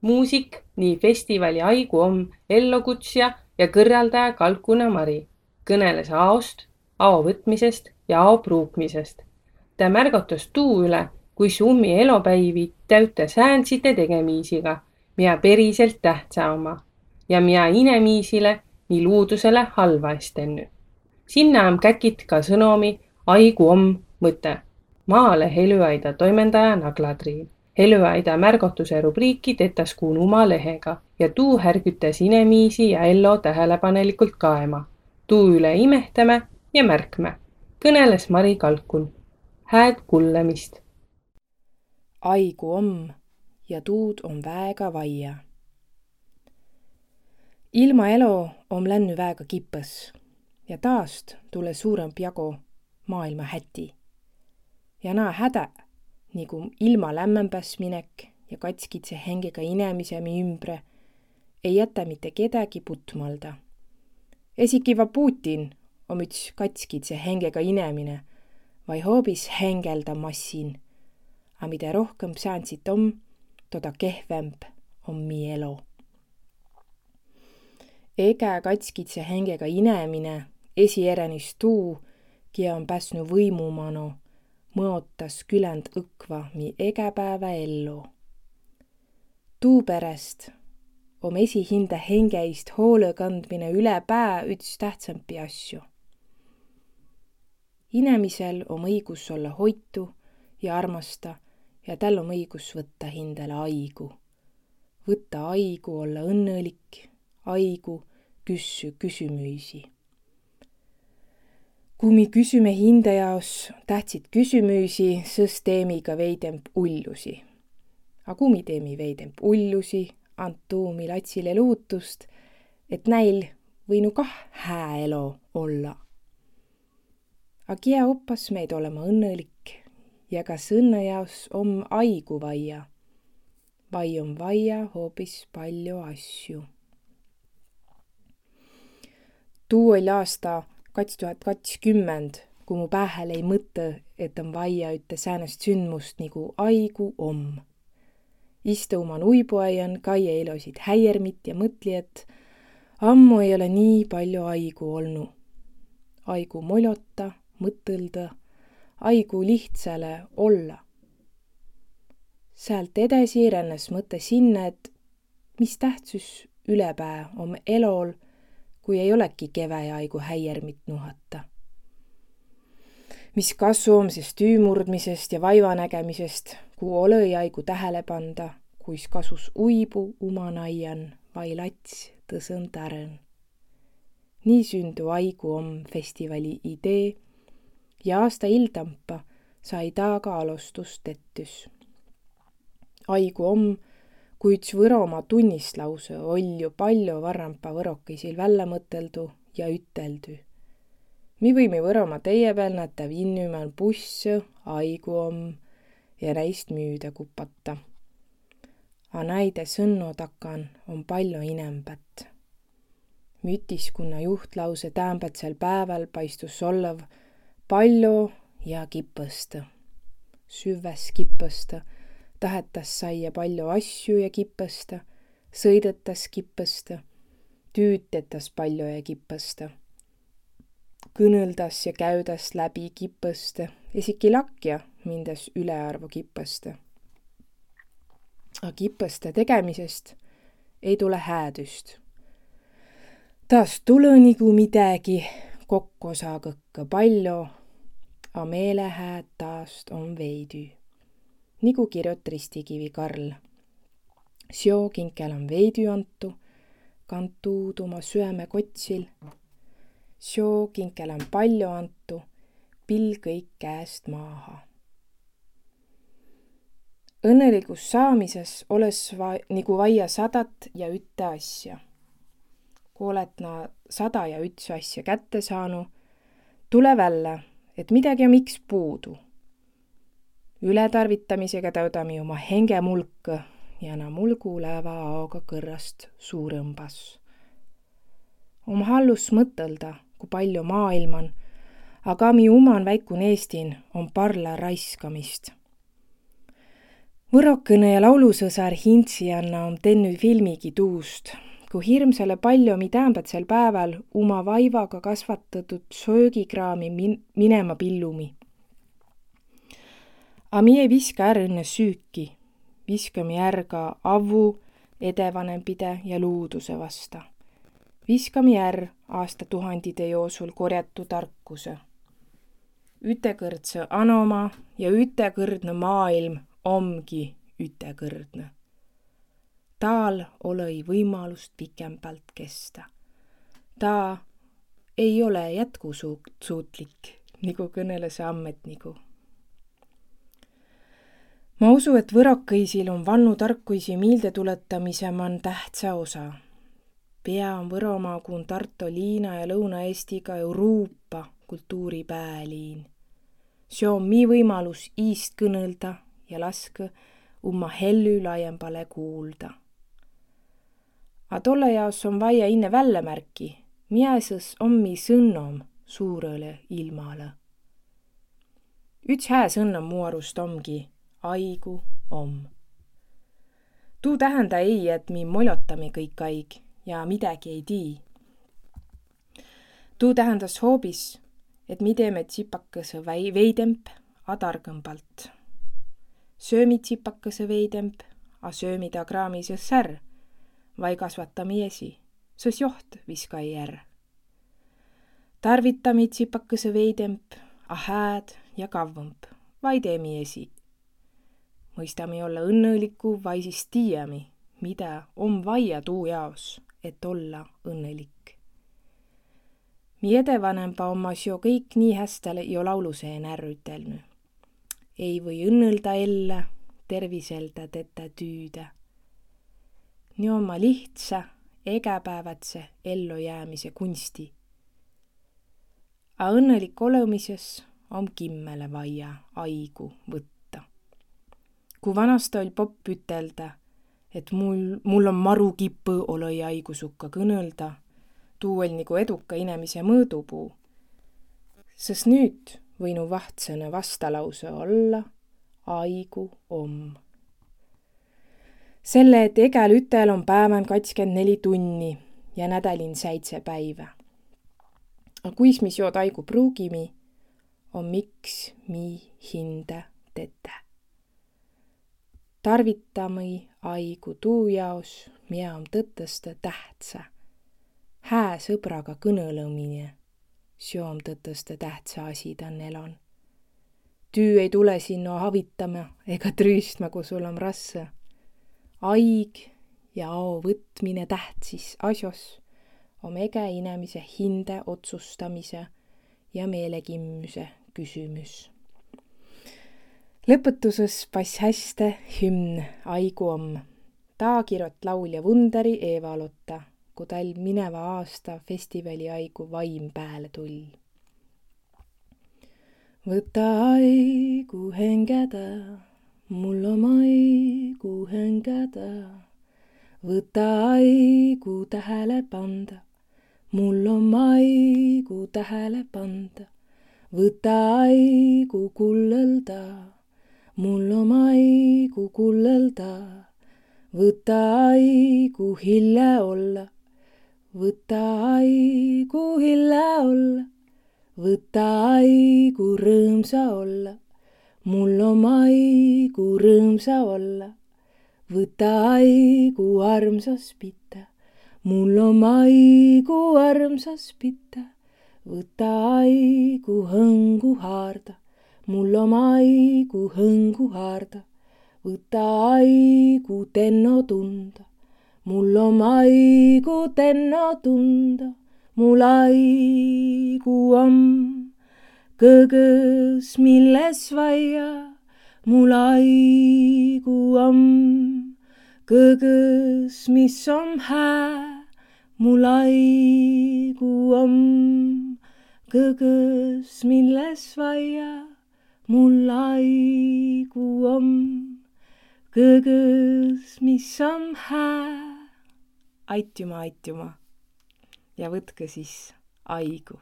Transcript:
muusik nii festivali Aigu om ellukutsja ja kõrraldaja Kalkuna Mari kõneles aost, ao võtmisest ja ao pruukmisest. ta märgatas tuu üle, kui summi elopäivi täüte säändsite tegemiisiga, miä periselt tähtsä oma ja miä inemiisile nii luudusele halva es tennü. sinna om käkit ka sõnomi Aigu om mõte. Maalehe Elüaida toimendaja Nagla Triin. Elüaida märgatuse rubriiki tetas kuun uma lehega ja tuu härgütas inemiisi ja ello tähelepanelikult kaema. tuu üle imehtame ja märkme. kõneles Mari Kalkun. hääd kuulemist. aigu om ja tuud om väega vaia. ilma elo om lännu väega kipõs ja taast tule suuremp jago maailma häti. ja naa hädä, nigu ilma lämmembäs minek ja katskitse hengega inemisemi ümbre, ei jätä mitte kedägi putmalda. esikiva Putin om üts katskitse hengega inemine vai hoobis hengelda massin. A mida rohkem säänsit om, toda kehvemb om mi elo. Ege katskitse hengega inemine esieränis tuu, kiä on päsnu võimumano, mõotas küländ õkva mi egepäevä ellu. tuuperest om esihinde hengeist hoole kandmine üle pää üts tähtsampi asju. inemisel om õigus olla hoitu ja armasta ja tal om õigus võtta hindele aigu. võtta aigu olla õnnelik, aigu küssü küsümüüsi kui mi küsime hinde jaos tähtsit küsümüüsi, sõs teemiga veidemp ullusi. A kui mi teemi veidemp ullusi, and tuumi latsile luutust, et näil võinu kah hää elo olla. A kiä oppas meid olema õnnelik ja kas õnne jaos om aigu vaia vai on vaia hoopis palju asju. tuu oli aasta kats tuhat kakskümmend, kui mu pähe lõi mõte, et on vaia üte säänest sündmust nagu aigu om. istu oman uibuaian, kaie elosid häiermit ja mõtli, et ammu ei ole nii palju aigu olnud. aigu molota, mõtõlda, aigu lihtsale olla. sealt edasi rännas mõte sinna, et mis tähtsus ülepää om elol kui ei olegi keväjaigu häiermit nuhata. mis kasu on siis tüümurdmisest ja vaivanägemisest, kui olõjaigu tähele panda, kuis kasus uibu umanaian vai lats tõsõn tärn. nii sündü Aigu om festivali idee ja aasta iltampa sai ta ka alustust tettüs. Aigu om kui üts Võromaa tunnislause oll' palju varrampa võrokõisil välja mõtõldu ja üteldü. Mi võimi Võromaa teie peal nätä vinnümän bussõ, aigu om ja näist müüdä kupata. A näide sõnno takan on palju inembät. mütiskunna juhtlause täämbätsel pääväl paistus olev palju ja kipõstõ. süvväs kipõstõ tahetas saia palju asju ja kipõsta, sõidetas kipõsta, tüütetas palju ja kipõsta. kõnõldas ja käüdas läbi kipõsta, isegi lakja mindes ülearvu kipõsta. A kipõste tegemisest ei tule häädüst. taas tulõ nigu midägi, kokku saa kõkke palju, a meelehääd taast on veidü nigu kirjut Ristikivi Karl. Seo kinkel on veidü antu, kantu tuma süäme kotsil. Seo kinkel on palju antu, pill kõik käest maaha. õnnelikus saamises oles va-, nigu vaia sadat ja ütte asja. kui oled na sada ja üts asja kätte saanu, tule välja, et midagi on miks puudu ületarvitamisega täudame oma hengemulka ja na mulgulääva aoga kõrrast suurõmbas. om hallus mõtelda, kui palju maailm on, aga mi uman väikun Eestin on parla raiskamist. Võrokõne ja laulusõsar Hintsianna om tennü filmigi tuust, ku hirmsale palju mi täämbätsel pääväl uma vaivaga kasvatatud söögikraami min-, minema pillumi. A mi ei viska är õnne süüki, viskami är ka avvu, edevanempide ja luuduse vasta. viskami är aastatuhandide joosul korjatu tarkuse. ütekõrdsõ anoma ja ütekõrdne maailm omgi ütekõrdne. Taal olõ-i võimalust pikempalt kesta. ta ei ole jätkusuutlik, nagu kõneles ametniku. Ma usu, et võrokõisil on vannu tarkuisi miilde tuletamise man tähtsa osa. pea on Võromaa kun Tarto liina ja Lõuna-Eestiga Euroopa kultuuri pääliin. see on mi võimalus iist kõnelda ja laskõ umma hellü laiembale kuulda. A tolle jaos on vaia inne vällämärki, miäsõs on mi sõnnom suurõle ilmale. üts hää sõnnom mu arust omgi aigu om. tuu tähenda ei, et mi molotami kõik aig ja midägi ei tii. tuu tähendas hoobis, et mi teeme tsipakõsõ väi-, veidemp, a targõmbalt söömi tsipakese veidemp, a söömi ta kraamises särr, vai kasvatami esi, sõs joht viskai är. tarvitami tsipakese veidemp, a hääd ja kavvõmp, vai teemi esi. Mõistami olla õnnõliku, vai siis tiiämi, mida om vaia tuu jaos, et olla õnnelik. mi edevanempa ommas jo kõik nii hästale jo lauluseen är ütelnü ei või õnnõlda ella, terviselda teda tüüdä. nii oma lihtsa, egapäevatse ellujäämise kunsti. A õnnelik olemises om kimmele vaia aigu võtta. Kui vanasti oli popp ütelda, et mul, mul on maru kipõ olõi haigusukka kõnõlda, tuu oli nagu eduka inemise mõõdupuu. sest nüüd võinu vahtsõna vastalause olla aigu om. selle, et egäl ütel on päevän katskend neli tunni ja nädälin säitse päivä. A kuis mis jood aigu pruugimi, on miks mi hinde tete. Tarvitami aigu tuu jaos, miä on tõtõstõ tähtsä. hää sõbraga kõnõlõmine Sjoom tõtõstõ tähtsä asi tän elon. Tüü ei tule sinno havitama ega trüüstma, kui sul on rasse. Aig ja ao võtmine tähtsis asjos om ege inemise hinde otsustamise ja meelekimmuse küsimys. Lõpetuses pass häste hümn Aigu om. taa kirjut laulja Wunderi Eva-Lotta kui tal mineva aasta festivali aigu vaim pääle tuli. võta aigu hengeda, mul on aigu hengeda. võta aigu tähele panda, mul on aigu tähele panda. võta aigu kullelda, mul on aigu kullelda. võta aigu hilja olla võta aigu hilja olla, võta aigu rõõmsa olla, mul on aigu rõõmsa olla. võta aigu armsas pita, mul on aigu armsas pita, võta aigu hõngu haarda, mul on aigu hõngu haarda, võta aigu tenno tunda. Mul on aigu tenno tunda, mul aigu on kõgõs, milles vaia, mul aigu on kõgõs, mis on hää, mul aigu on kõgõs, milles vaia, mul aigu on kõgõs, mis on hää aitüma, aitüma. ja võtke siis aigu